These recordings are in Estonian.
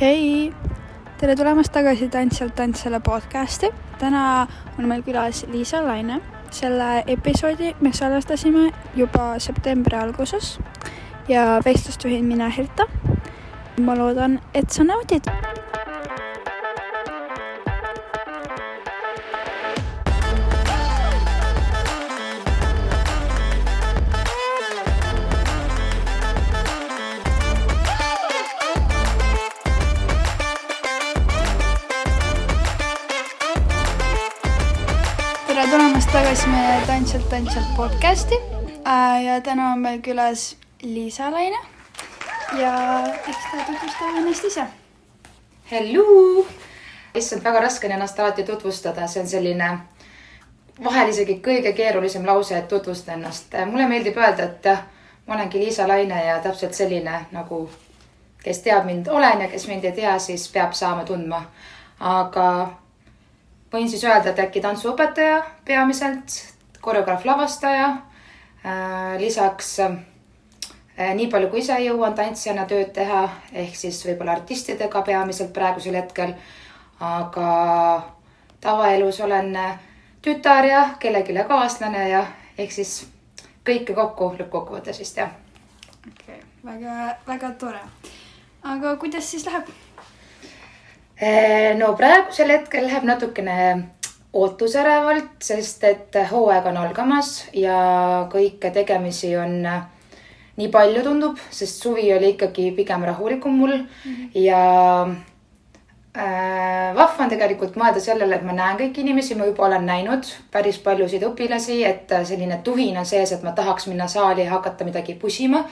hei, tere tulemast tagasi Tantsijalt tantsijale podcasti. täna on meil külas Liisa Laine. selle episoodi me salvestasime juba septembri alguses ja vestlust juhin mina, Hirta. ma loodan, et sa naudid. Tantsijalt tantsijalt podcasti Äh, ja täna on meil külas Liisa Laine ja eks ta tutvustab ennast ise. Hello! issand, väga raske on ennast alati tutvustada, see on selline vahel isegi kõige keerulisem lause, et tutvusta ennast. mulle meeldib öelda, et jah, ma olengi Liisa Laine ja täpselt selline nagu, kes teab mind olen ja kes mind ei tea, siis peab saama tundma. aga võin siis öelda, et äkki tantsuõpetaja peamiselt, koreograaf, lavastaja äh,. lisaks äh, nii palju, kui ise jõuan tantsijana tööd teha, ehk siis võib-olla artistidega peamiselt praegusel hetkel. aga tavaelus olen tütar ja kellelegi kaaslane ja ehk siis kõike kokku lõppkokkuvõttes vist jah. okei okay,, väga, väga tore. aga kuidas siis läheb? no praegusel hetkel läheb natukene ootusärevalt, sest et hooaeg on algamas ja kõike tegemisi on nii palju tundub, sest suvi oli ikkagi pigem rahulikum mul mm -hmm. ja äh, vahva on tegelikult mõelda sellele, et ma näen kõiki inimesi, ma juba olen näinud päris paljusid õpilasi, et selline tuhin on sees, et ma tahaks minna saali ja hakata midagi pusima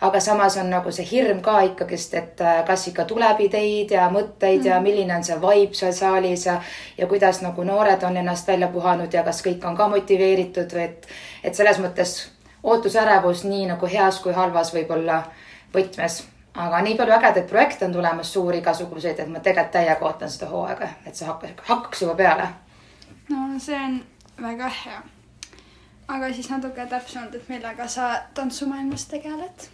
aga samas on nagu see hirm ka ikkagist, et äh, kas ikka tuleb ideid ja mõtteid mm. ja milline on see vibe seal saalis ja, ja kuidas nagu noored on ennast välja puhanud ja kas kõik on ka motiveeritud või et, et selles mõttes ootusärevus nii nagu heas kui halvas võib-olla võtmes. aga nii palju ägedaid projekte on tulemas, suuri igasuguseid, et ma tegelikult täiega ootan seda hooaega, et see hakkaks, hakkaks juba peale. no see on väga hea. aga siis natuke täpsemalt, et millega sa tantsumaailmas tegeled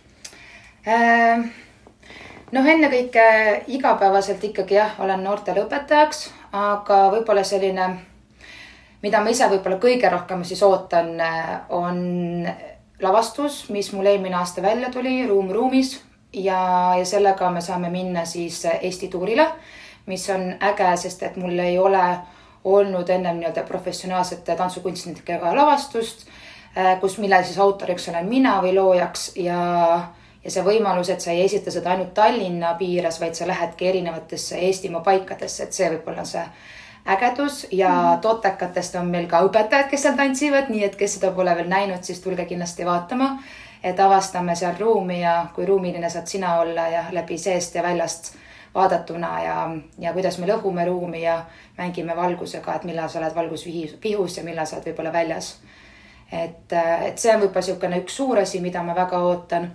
noh, ennekõike igapäevaselt ikkagi jah, olen noortele õpetajaks, aga võib-olla selline, mida ma ise võib-olla kõige rohkem siis ootan, on lavastus, mis mul eelmine aasta välja tuli, Ruum ruumis ja, ja sellega me saame minna siis Eesti tuurile, mis on äge, sest et mul ei ole olnud ennem nii-öelda professionaalsete tantsukunstnikega lavastust, kus, mille siis autoriks olen mina või loojaks ja ja see võimalus, et sa ei esita seda ainult Tallinna piires, vaid sa lähedki erinevatesse Eestimaa paikadesse, et see võib-olla on see ägedus ja mm. totekatest on meil ka õpetajad, kes seal tantsivad, nii et kes seda pole veel näinud, siis tulge kindlasti vaatama. et avastame seal ruumi ja kui ruumiline saad sina olla ja läbi seest ja väljast vaadatuna ja, ja kuidas me lõhume ruumi ja mängime valgusega, et millal sa oled valguspihus ja millal sa oled võib-olla väljas. et, et see on võib-olla niisugune üks suur asi, mida ma väga ootan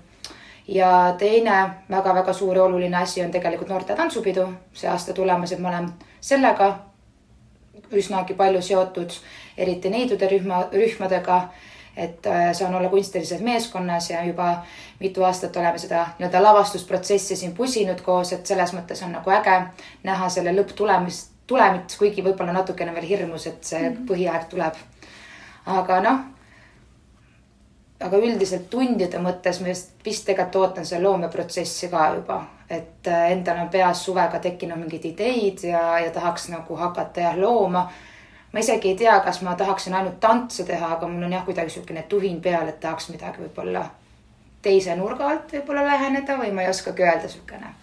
ja teine väga-väga suur ja oluline asi on tegelikult noorte tantsupidu see aasta tulemas, et ma olen sellega üsnagi palju seotud, eriti neidude rühma, rühmadega. et äh, saan olla kunstilises meeskonnas ja juba mitu aastat oleme seda nii-öelda lavastusprotsessi siin pusinud koos, et selles mõttes on nagu äge näha selle lõpptulemist, tulemit, kuigi võib-olla natukene veel hirmus, et see -hmm. põhiaeg tuleb. aga noh aga üldiselt tundide mõttes ma just vist tegelikult ootan selle loomeprotsessi ka juba, et äh, endal on peas suvega tekkinud mingeid ideid ja, ja tahaks nagu hakata jah looma. ma isegi ei tea, kas ma tahaksin ainult tantse teha, aga mul on jah, kuidagi niisugune tuhin peal, et tahaks midagi võib-olla teise nurga alt võib-olla läheneda või ma ei oskagi öelda, niisugune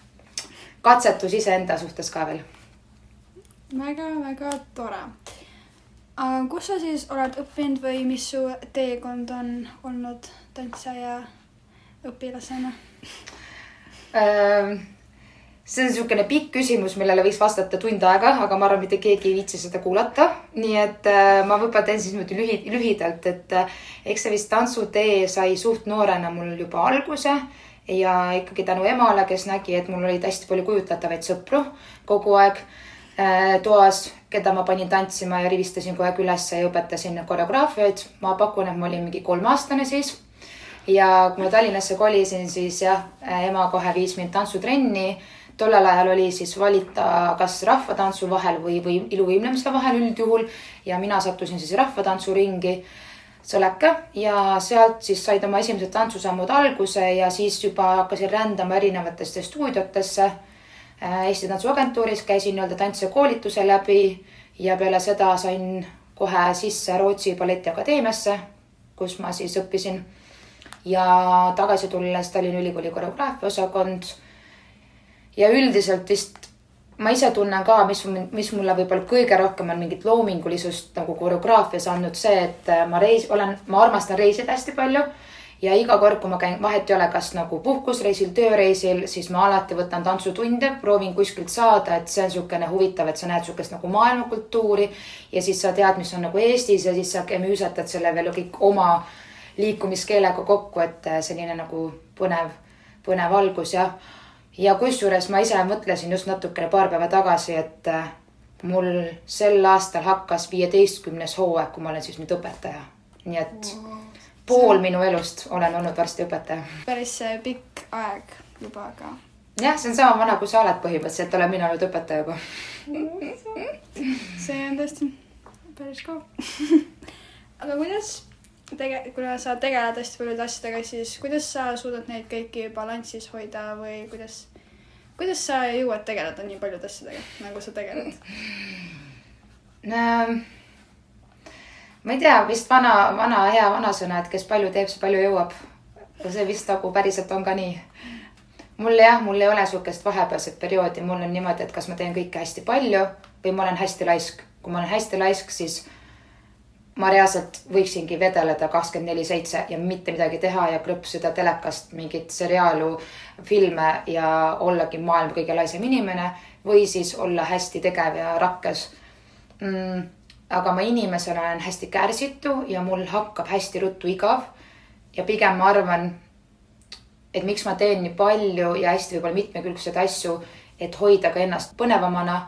katsetus iseenda suhtes ka veel väga,. väga-väga tore aga kus sa siis oled õppinud või mis su teekond on olnud tantsija ja õpilasena ähm,? see on niisugune pikk küsimus, millele võiks vastata tund aega, aga ma arvan, mitte keegi ei viitsi seda kuulata. nii et äh, ma võib-olla teen siis niimoodi lühi, lühidalt, et äh, eks see vist tantsutee sai suht noorena mul juba alguse ja ikkagi tänu emale, kes nägi, et mul olid hästi palju kujutletavaid sõpru kogu aeg Äh, toas, keda ma panin tantsima ja rivistasin aeg ülesse ja õpetasin koreograafiaid. ma pakun, et ma olin mingi kolmeaastane siis. ja kui ma Tallinnasse kolisin, siis jah, ema kohe viis mind tantsutrenni tollel ajal oli siis valita kas rahvatantsu vahel või, või iluvõimlemise vahel üldjuhul ja mina sattusin siis rahvatantsuringi Sõleke ja sealt siis said oma esimesed tantsusammud alguse ja siis juba hakkasin rändama erinevatesse stuudiotesse. Äh, Eesti Tantsuagentuuris käisin nii-öelda tantsija koolituse läbi ja peale seda sain kohe sisse Rootsi Balletiakadeemiasse, kus ma siis õppisin. ja tagasi tulles Tallinna Ülikooli koreograafia osakond. ja üldiselt vist ma ise tunnen ka, mis, mis mulle võib-olla kõige rohkem on mingit loomingulisust nagu koreograafias andnud see, et ma reis, olen, ma armastan reisida hästi palju. Ja iga kord, kui ma käin, vahet ei ole, kas nagu puhkusreisil, tööreisil, siis ma alati võtan tantsutunde, proovin kuskilt saada, et see on niisugune huvitav, et sa näed niisugust nagu maailmakultuuri. ja siis sa tead, mis on nagu Eestis ja siis sa müüsetad selle veel kõik oma liikumiskeelega kokku, et äh, selline nagu põnev, põnev algus ja ja kusjuures ma ise mõtlesin just natukene paar päeva tagasi, et äh, mul sel aastal hakkas viieteistkümnes hooaeg, kui ma olen siis nüüd õpetaja. nii et wow. Pool see... minu elust olen olnud varsti õpetaja. päris äh, pikk aeg juba, aga. jah, see on sama vana, kui sa oled põhimõtteliselt, olen mina olnud õpetaja juba see on tõesti päris kaua aga kuidas tege-, kuna sa tegeled hästi paljude asjadega, siis kuidas sa suudad neid kõiki balanssis hoida või kuidas, kuidas sa jõuad tegeleda nii paljude asjadega, nagu sa tegeled no,? Ma ei tea, vist vana, vana hea vanasõna, et kes palju teeb, see palju jõuab. see vist nagu päriselt on ka nii. mul jah, mul ei ole sihukest vahepealset perioodi, mul on niimoodi, et kas ma teen kõike hästi palju või ma olen hästi laisk. kui ma olen hästi laisk, siis ma reaalselt võiksingi vedeleda kakskümmend neli seitse ja mitte midagi teha ja klõpsida telekast mingit seriaalu, filme ja ollagi maailma kõige laisem inimene või siis olla hästi tegev ja rakkes mm,. Aga ma inimesena olen hästi kärsitu ja mul hakkab hästi ruttu igav. ja pigem ma arvan, et miks ma teen nii palju ja hästi võib-olla mitmekülgseid asju, et hoida ka ennast põnevamana.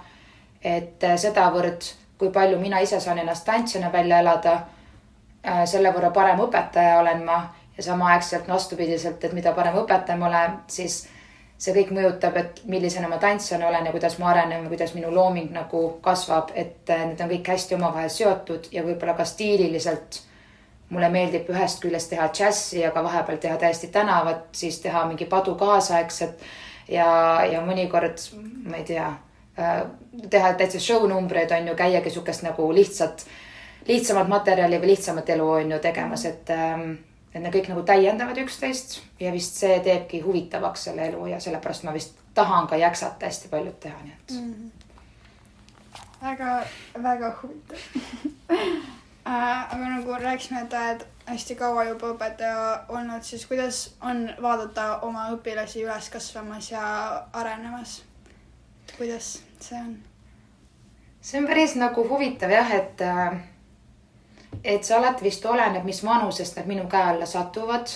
et sedavõrd kui palju mina ise saan ennast tantsijana välja elada. Äh, selle võrra parem õpetaja olen ma ja samaaegselt vastupidiselt, et mida parem õpetaja ma olen, siis see kõik mõjutab, et millisena ma tantsijana olen ja kuidas ma arenen, kuidas minu looming nagu kasvab, et äh, need on kõik hästi omavahel seotud ja võib-olla ka stiililiselt. mulle meeldib ühest küljest teha džässi, aga vahepeal teha täiesti tänavat, siis teha mingi padu kaasaegset ja, ja mõnikord ma ei tea Äh, teha täitsa show numbreid on ju, käiagi sihukest nagu lihtsat, lihtsamat materjali või lihtsamat elu on ju tegemas, et, ähm, et need kõik nagu täiendavad üksteist ja vist see teebki huvitavaks selle elu ja sellepärast ma vist tahan ka jäksata hästi paljud teha, nii et mm. -hmm. väga, väga huvitav äh, aga nagu rääkisime, et oled hästi kaua juba õpetaja olnud, siis kuidas on vaadata oma õpilasi üles kasvamas ja arenemas? kuidas see on? see on päris nagu huvitav jah, et, äh, et see alati vist oleneb, mis vanusest nad minu käe alla satuvad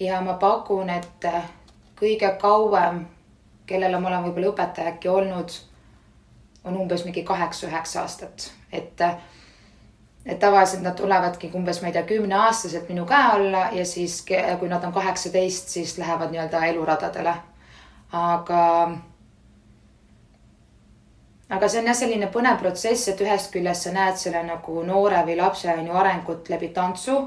ja ma pakun, et äh, kõige kauem, kellele ma olen võib-olla õpetaja äkki olnud, on umbes mingi kaheksa-üheksa aastat, et äh, et tavaliselt nad tulevadki umbes, ma ei tea, kümneaastaselt minu käe alla ja siis, kui nad on kaheksateist, siis lähevad nii-öelda eluradadele. aga aga see on jah, selline põnev protsess, et ühest küljest sa näed selle nagu noore või lapse on ju arengut läbi tantsu.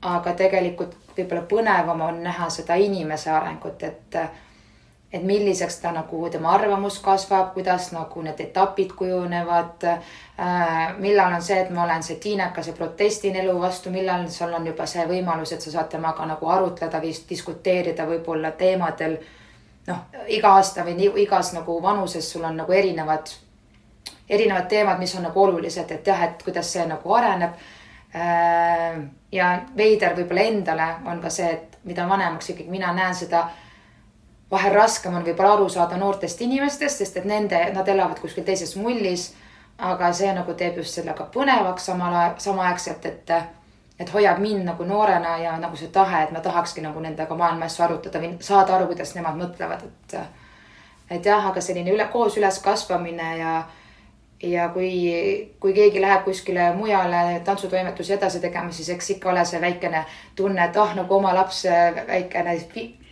aga tegelikult võib-olla põnevam on näha seda inimese arengut, et, et milliseks ta nagu tema arvamus kasvab, kuidas nagu need etapid kujunevad äh,. millal on see, et ma olen see tiinekas ja protestin elu vastu, millal sul on juba see võimalus, et sa saad temaga nagu arutleda või diskuteerida võib-olla teemadel noh, iga aasta või igas nagu vanuses sul on nagu erinevad erinevad teemad, mis on nagu olulised, et jah, et kuidas see nagu areneb. Äh, ja veider võib-olla endale on ka see, et mida vanemaks ikkagi mina näen seda vahel raskem on võib-olla aru saada noortest inimestest, sest et nende, nad elavad kuskil teises mullis. aga see nagu teeb just selle ka põnevaks samal ajal, samaaegselt, et, et hoiab mind nagu noorena ja nagu see tahe, et ma tahakski nagu nendega maailma asju arutada või saada aru, kuidas nemad mõtlevad, et. et jah, aga selline üle, koos üles kasvamine ja ja kui, kui keegi läheb kuskile mujale tantsutoimetusi edasi tegema, siis eks ikka ole see väikene tunne, et ah, nagu oma laps väikene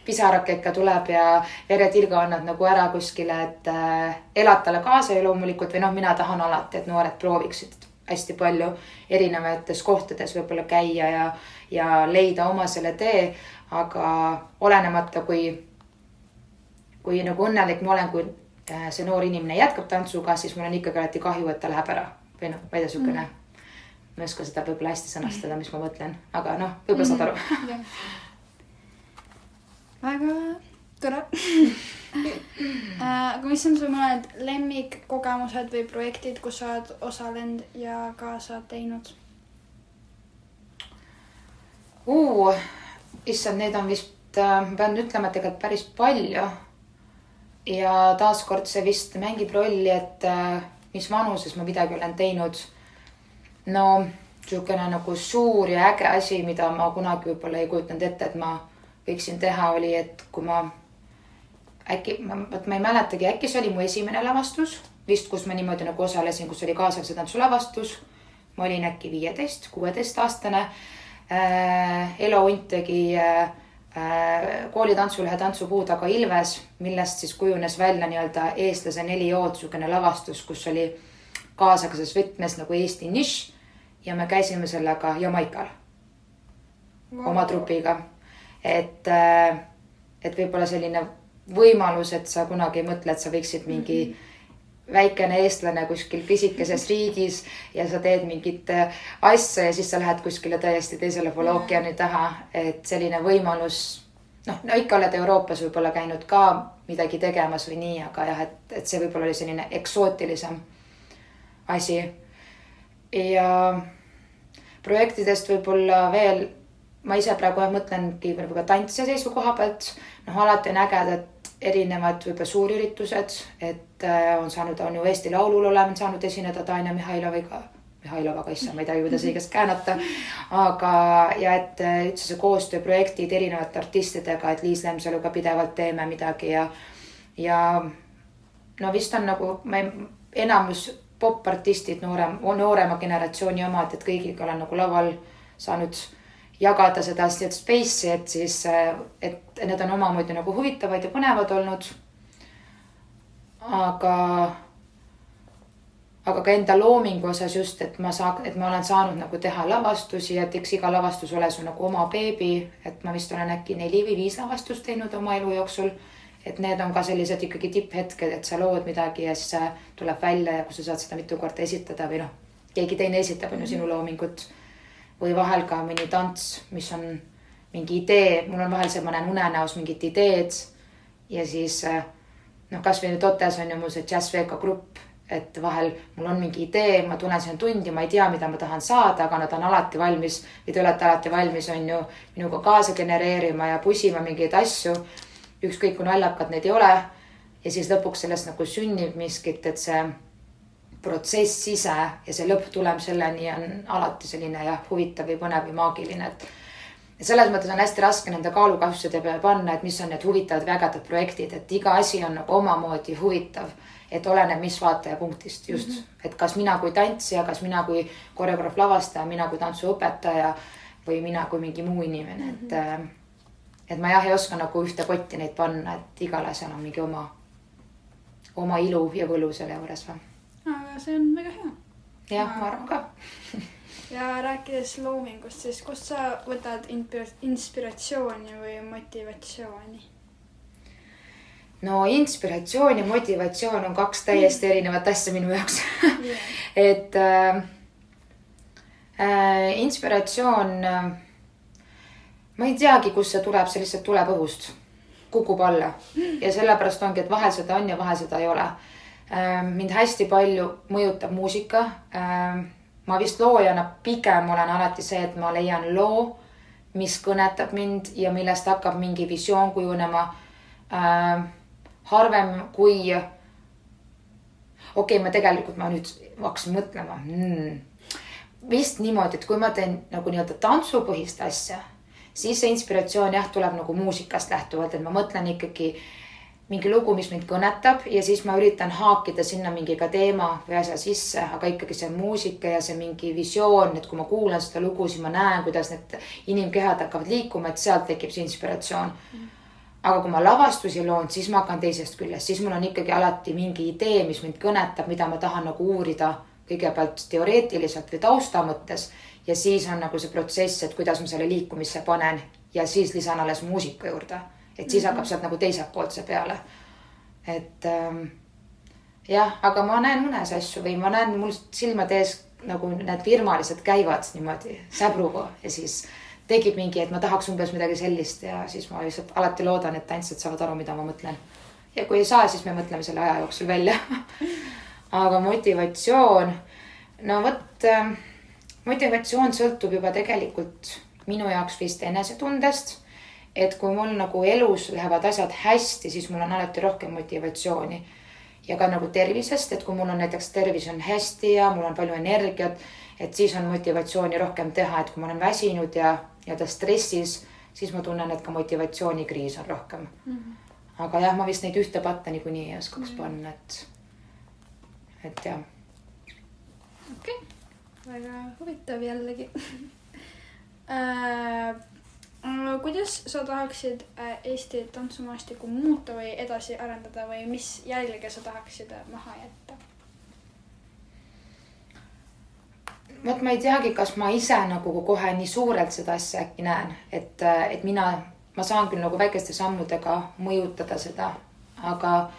pisarake ikka tuleb ja veretilga annad nagu ära kuskile, et äh, elad talle kaasa ju loomulikult või noh, mina tahan alati, et noored prooviksid hästi palju erinevates kohtades võib-olla käia ja, ja leida oma selle tee, aga olenemata, kui, kui nagu õnnelik ma olen, kui see noor inimene jätkab tantsuga, siis mul on ikkagi alati kahju, et ta läheb ära või noh, ma ei tea, niisugune mm ma ei oska seda võib-olla hästi sõnastada, mis ma mõtlen, aga noh, võib-olla saad aru mm. -hmm. väga tore äh, aga mis on su mõned lemmikkogemused või projektid, kus sa oled osalenud ja kaasa teinud uh,? issand, neid on vist, äh, ma pean ütlema, et tegelikult päris palju. Ja taaskord see vist mängib rolli, et äh, mis vanuses ma midagi olen teinud no niisugune nagu suur ja äge asi, mida ma kunagi võib-olla ei kujutanud ette, et ma võiksin teha, oli, et kui ma äkki, vot ma ei mäletagi, äkki see oli mu esimene lavastus vist, kus ma niimoodi nagu osalesin, kus oli kaasaegse tantsu lavastus. ma olin äkki viieteist, kuueteistaastane äh,. Elo Unt tegi äh, äh koolitantsulehe Tantsupuu taga Ilves, millest siis kujunes välja nii-öelda eestlase neli jood, niisugune lavastus, kus oli kaasaegses võtmes nagu Eesti nišš ja me käisime sellega Jamaikal wow. oma trupiga. et, äh, et võib-olla selline võimalus, et sa kunagi ei mõtle, et sa võiksid mingi mm -hmm. Väikene eestlane kuskil pisikeses riigis ja sa teed mingit äh, asja ja siis sa lähed kuskile täiesti teisele poole ookeani taha, et selline võimalus noh, no ikka oled Euroopas võib-olla käinud ka midagi tegemas või nii, aga jah, et, et see võib-olla oli selline eksootilisem asi. ja projektidest võib-olla veel, ma ise praegu mõtlengi võib-olla tantsija seisukoha pealt, noh, alati on ägedad erinevad võib-olla suurüritused, et äh, on saanud, on ju Eesti Laulul oleme saanud esineda Tanja Mihhailoviga, Mihhailovaga, issand, ma ei tea, kuidas õigesti käänata. aga, ja et äh, üldse see koostööprojektid erinevate artistidega, et Liis Lemsaluga pidevalt teeme midagi ja, ja no vist on nagu, ma ei, enamus popartistid, noorem, noorema generatsiooni omad, et kõigiga olen nagu laval saanud jagada seda space'i, et siis, et need on omamoodi nagu huvitavad ja põnevad olnud. aga, aga ka enda loomingu osas just, et ma saan, et ma olen saanud nagu teha lavastusi, et eks iga lavastus ole su nagu oma beebi, et ma vist olen äkki neli või viis lavastust teinud oma elu jooksul et need on ka sellised ikkagi tipphetked, et sa lood midagi ja siis see tuleb välja ja kui sa saad seda mitu korda esitada või noh, keegi teine esitab on ju sinu loomingut. Või vahel ka mõni tants, mis on mingi idee, mul on vahel see, ma näen unenäos mingit ideed ja siis noh, kasvõi nüüd Otes on ju mul see Jazz VK grupp, et vahel mul on mingi idee, ma tulen sinna tundi, ma ei tea, mida ma tahan saada, aga nad on alati valmis või te olete alati valmis, on ju, minuga kaasa genereerima ja pusima mingeid asju ükskõik kui naljakad need ei ole. ja siis lõpuks sellest nagu sünnib miskit, et see protsess ise ja see lõpptulem selleni on alati selline jah, huvitav või põnev või maagiline, et. ja selles mõttes on hästi raske nende kaalukausside peale panna, et mis on need huvitavad või ägedad projektid, et iga asi on nagu omamoodi huvitav. et oleneb, mis vaatajapunktist just mm, -hmm. et kas mina kui tantsija, kas mina kui koreograaf, lavastaja, mina kui tantsuõpetaja või mina kui mingi muu inimene mm, -hmm. et äh, et ma jah, ei oska nagu ühte kotti neid panna, et igal asjal on mingi oma, oma ilu ja võlu selle juures või. Aga see on väga hea. jah, ma arvan ka ja rääkides loomingust, siis kust sa võtad inspiratsiooni või motivatsiooni? no inspiratsioon ja motivatsioon on kaks täiesti mm. erinevat asja minu jaoks yeah. et äh, äh, inspiratsioon äh, ma ei teagi, kust see tuleb, see lihtsalt tuleb õhust, kukub alla ja sellepärast ongi, et vahel seda on ja vahel seda ei ole. Ähm, mind hästi palju mõjutab muusika. Ähm, ma vist loojana pigem olen alati see, et ma leian loo, mis kõnetab mind ja millest hakkab mingi visioon kujunema. Ähm, harvem kui, okei okay,, ma tegelikult, ma nüüd hakkasin mõtlema hmm. vist niimoodi, et kui ma teen nagu nii-öelda tantsupõhist asja siis see inspiratsioon jah, tuleb nagu muusikast lähtuvalt, et ma mõtlen ikkagi mingi lugu, mis mind kõnetab ja siis ma üritan haakida sinna mingi ka teema või asja sisse, aga ikkagi see muusika ja see mingi visioon, et kui ma kuulan seda lugu, siis ma näen, kuidas need inimkehad hakkavad liikuma, et sealt tekib see inspiratsioon. Aga kui ma lavastusi loon, siis ma hakkan teisest küljest, siis mul on ikkagi alati mingi idee, mis mind kõnetab, mida ma tahan nagu uurida kõigepealt teoreetiliselt või tausta mõttes. Ja siis on nagu see protsess, et kuidas ma selle liikumisse panen. Ja siis lisan alles muusika juurde, et siis hakkab sealt nagu teiselt poolt see peale. et ähm, jah, aga ma näen unes asju või ma näen mul silmade ees nagu need firmalised käivad niimoodi säbruga ja siis tekib mingi, et ma tahaks umbes midagi sellist ja siis ma lihtsalt alati loodan, et tantsijad saavad aru, mida ma mõtlen. ja kui ei saa, siis me mõtleme selle aja jooksul välja aga motivatsioon, no vot äh, motivatsioon sõltub juba tegelikult minu jaoks vist enesetundest. Et kui mul nagu elus lähevad asjad hästi, siis mul on alati rohkem motivatsiooni ja ka nagu tervisest, et kui mul on näiteks tervis on hästi ja mul on palju energiat, et siis on motivatsiooni rohkem teha, et kui ma olen väsinud ja nii-öelda stressis, siis ma tunnen, et ka motivatsioonikriis on rohkem mm. -hmm. aga jah, ma vist neid ühte patta niikuinii ei oskaks mm -hmm. panna, et, et jah. okei okay., väga huvitav jällegi äh, kuidas sa tahaksid äh, Eesti tantsumaastikku muuta või edasi arendada või mis jälge sa tahaksid äh, maha jätta? vot ma ei teagi, kas ma ise nagu kohe nii suurelt seda asja äkki näen, et, äh, et mina, ma saan küll nagu väikeste sammudega mõjutada seda, aga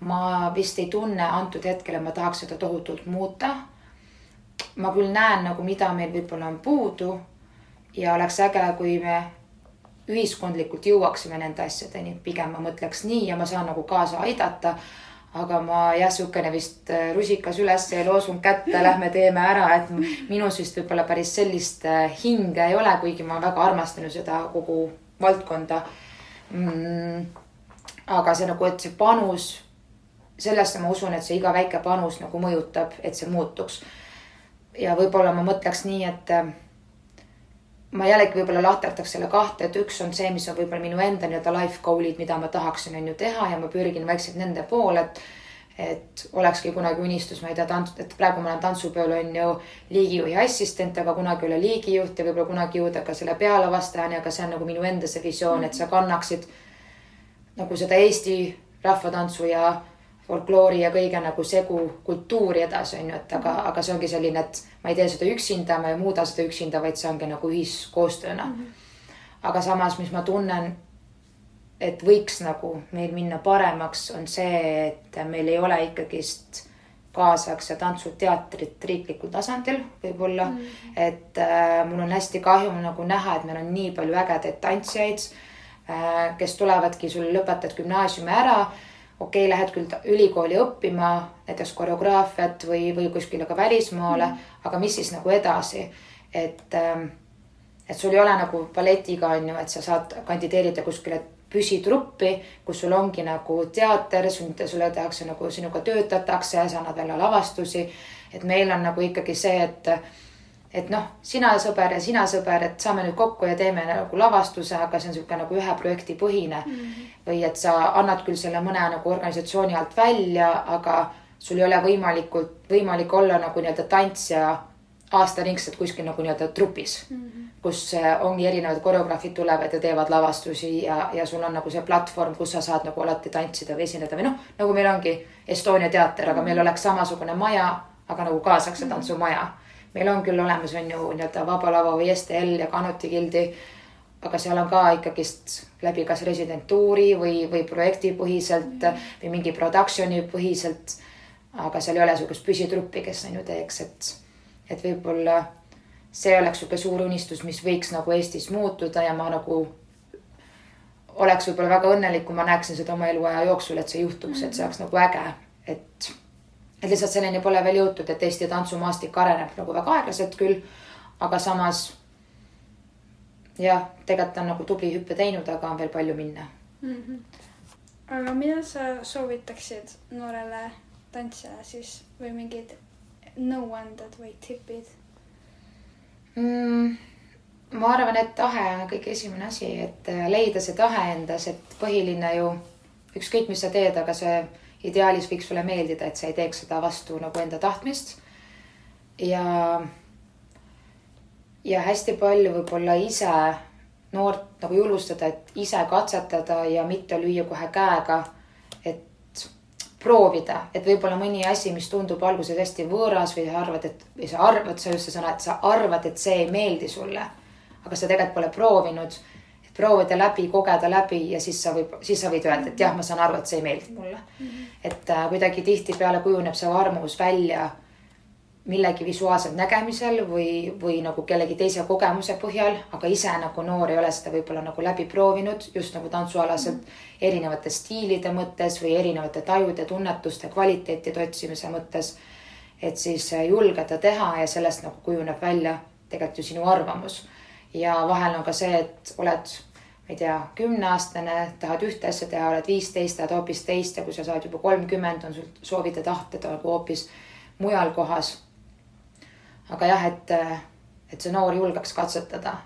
ma vist ei tunne antud hetkel, et ma tahaks seda tohutult muuta. ma küll näen nagu, mida meil võib-olla on puudu ja oleks äge, kui me ühiskondlikult jõuaksime nende asjadeni, pigem ma mõtleks nii ja ma saan nagu kaasa aidata. aga ma jah, sihukene vist äh, rusikas üles ja loosung kätte, lähme teeme ära, et minus vist võib-olla päris sellist äh, hinge ei ole, kuigi ma väga armastan ju seda kogu valdkonda mm,. aga see nagu, et see panus, sellesse ma usun, et see iga väike panus nagu mõjutab, et see muutuks. ja võib-olla ma mõtleks nii, et äh, ma jällegi võib-olla lahterdaks selle kahte, et üks on see, mis on võib-olla minu enda nii-öelda life goal'id, mida ma tahaksin, on ju teha ja ma pürgin vaikselt nende poole, et et olekski kunagi unistus, ma ei tea, tants, et praegu ma olen tantsupeol on ju liigijuhi assistent, aga kunagi olla liigijuht ja võib-olla kunagi jõuda ka selle pealavastajani, aga see on nagu minu enda see visioon, et sa kannaksid nagu seda Eesti rahvatantsu ja folkloori ja kõige nagu segu kultuuri edasi, on ju, et aga, aga see ongi selline, et ma ei tee seda üksinda, ma ei muuda seda üksinda, vaid see ongi nagu ühiskoostööna mm. -hmm. aga samas, mis ma tunnen, et võiks nagu meil minna paremaks, on see, et meil ei ole ikkagist kaasaegse tantsuteatrit riiklikul tasandil võib-olla mm. -hmm. et äh, mul on hästi kahju nagu näha, et meil on nii palju ägedaid tantsijaid äh,, kes tulevadki, sul lõpetad gümnaasiumi ära okei okay,, lähed küll ülikooli õppima näiteks koreograafiat või, või kuskile ka välismaale mm., aga mis siis nagu edasi, et, ähm, et sul ei ole nagu balletiga on ju, et sa saad kandideerida kuskile püsitruppi, kus sul ongi nagu teater, sulle tehakse nagu sinuga töötatakse, sa annad välja lavastusi. et meil on nagu ikkagi see, et et noh, sina sõber ja sina sõber, et saame nüüd kokku ja teeme nagu lavastuse, aga see on niisugune nagu ühe projekti põhine mm. -hmm. või et sa annad küll selle mõne nagu organisatsiooni alt välja, aga sul ei ole võimalikult, võimalik olla nagu nii-öelda tantsija aastaringselt kuskil nagu nii-öelda trupis mm, -hmm. kus ongi erinevad koreograafid tulevad ja teevad lavastusi ja, ja sul on nagu see platvorm, kus sa saad nagu alati tantsida või esineda või noh, nagu meil ongi Estonia teater, aga meil oleks samasugune maja, aga nagu kaasaegse mhm. tantsumaja mm. -hmm meil on küll olemas, on ju nii-öelda Vaba Lava või STL ja Kanuti Gildi. aga seal on ka ikkagist läbi kas residentuuri või, või projektipõhiselt mm. või mingi production'i põhiselt. aga seal ei ole sihukest püsitruppi, kes on ju teeks, et, et võib-olla see oleks sihuke suur unistus, mis võiks nagu Eestis muutuda ja ma nagu oleks võib-olla väga õnnelik, kui ma näeksin seda oma eluaja jooksul, et see juhtuks, et see oleks nagu äge, et et lihtsalt selleni pole veel jõutud, et Eesti tantsumaastik areneb nagu väga aeglaselt küll, aga samas jah, tegelikult on nagu tubli hüppe teinud, aga on veel palju minna mm. -hmm. aga mida sa soovitaksid noorele tantsijale siis või mingid nõuanded või tipid mm,? ma arvan, et tahe on kõige esimene asi, et leida see tahe endas, et põhiline ju ükskõik, mis sa teed, aga see ideaalis võiks sulle meeldida, et sa ei teeks seda vastu nagu enda tahtmist. ja, ja hästi palju võib-olla ise noort nagu julgustada, et ise katsetada ja mitte lüüa kohe käega. et proovida, et võib-olla mõni asi, mis tundub alguses hästi võõras või sa arvad, et või sa arvad, see on just see sõna, et sa arvad, et see ei meeldi sulle. aga sa tegelikult pole proovinud. Proovida läbi, kogeda läbi ja siis sa võib, siis sa võid öelda, et jah, ma saan aru, et see ei meeldi mulle mm. -hmm. et äh, kuidagi tihtipeale kujuneb see arvamus välja millegi visuaalselt nägemisel või, või nagu kellegi teise kogemuse põhjal, aga ise nagu noor ei ole seda võib-olla nagu läbi proovinud just nagu tantsualaselt mm -hmm. erinevate stiilide mõttes või erinevate tajude, tunnetuste, kvaliteetide otsimise mõttes. et siis julgeda teha ja sellest nagu kujuneb välja tegelikult ju sinu arvamus. ja vahel on ka see, et oled, ma ei tea, kümneaastane, tahad ühte asja teha, oled viisteist, tahad hoopis teist ja kui sa saad juba kolmkümmend, on sul soovid ja tahted nagu hoopis mujal kohas aga jah, et, et see noor julgeks katsetada.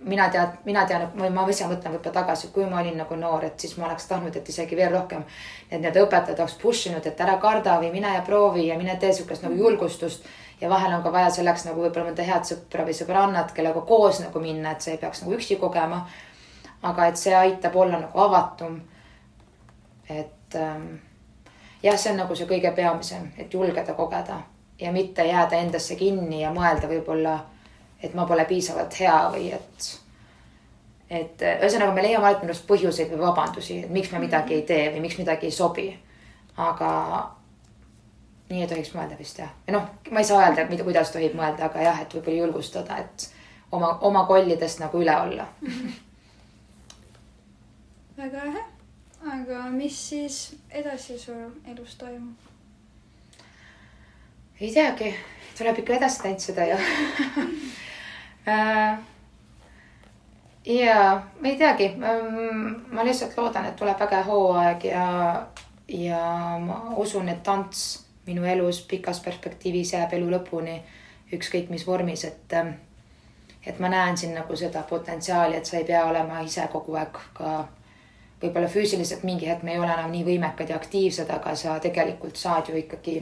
mina tean, mina tean, et ma ise mõtlen võib-olla tagasi, kui ma olin nagu noor, et siis ma oleks tahtnud, et isegi veel rohkem need nii-öelda õpetajad oleks push inud, et ära karda või mine ja proovi ja mine tee sihukest nagu julgustust. ja vahel on ka vaja selleks nagu võib-olla mõnda head sõpra või sõbrannat, kellega koos nagu minna, et sa ei peaks nagu üksi kogema. Aga et see aitab olla nagu avatum. et ähm, jah, see on nagu see kõige peamisem, et julgeda kogeda ja mitte jääda endasse kinni ja mõelda võib-olla, et ma pole piisavalt hea või et, et ühesõnaga me leiame alati minu arust põhjuseid või vabandusi, et miks me midagi ei tee või miks midagi ei sobi. aga nii ei tohiks mõelda vist jah, või noh, ma ei saa öelda, mida, kuidas tohib mõelda, aga jah, et võib-olla julgustada, et oma, oma kollidest nagu üle olla väga äge, aga mis siis edasi su elus toimub? ei teagi, tuleb ikka edasi tantsida ju äh, ja ma ei teagi, ma lihtsalt loodan, et tuleb äge hooaeg ja, ja ma usun, et tants minu elus pikas perspektiivis jääb elu lõpuni, ükskõik mis vormis, et et ma näen siin nagu seda potentsiaali, et sa ei pea olema ise kogu aeg ka võib-olla füüsiliselt mingi hetk me ei ole enam nii võimekad ja aktiivsed, aga sa tegelikult saad ju ikkagi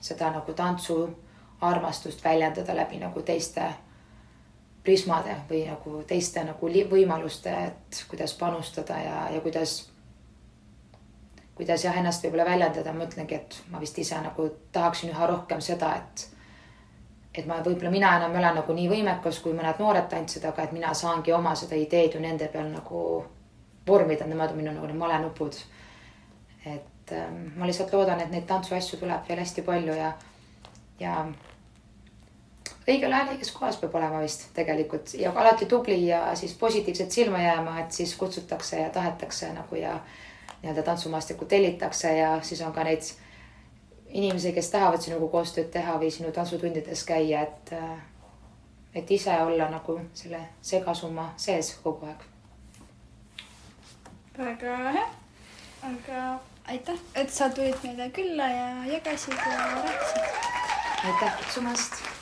seda nagu tantsuarmastust väljendada läbi nagu teiste prismade või nagu teiste nagu võimaluste, et kuidas panustada ja, ja kuidas, kuidas jah, ennast võib-olla väljendada, ma ütlengi, et ma vist ise nagu tahaksin üha rohkem seda, et et ma võib-olla mina enam ei ole nagu nii võimekas kui mõned noored tantsijad, aga et mina saangi oma seda ideed ju nende peal nagu vormida, nemad on minu nagu need malenupud. et ähm, ma lihtsalt loodan, et neid tantsuasju tuleb veel hästi palju ja, ja õigel ajal õiges kohas peab olema vist tegelikult ja alati tubli ja siis positiivselt silma jääma, et siis kutsutakse ja tahetakse nagu ja nii-öelda tantsumaastikku tellitakse ja siis on ka neid inimesi, kes tahavad sinuga koostööd teha või sinu tantsutundides käia, et, äh, et ise olla nagu selle segasumma sees kogu aeg. Väga hea, aga aitäh, et sa tulid meile külla ja jagasid ja rääkisid. aitäh kutsumast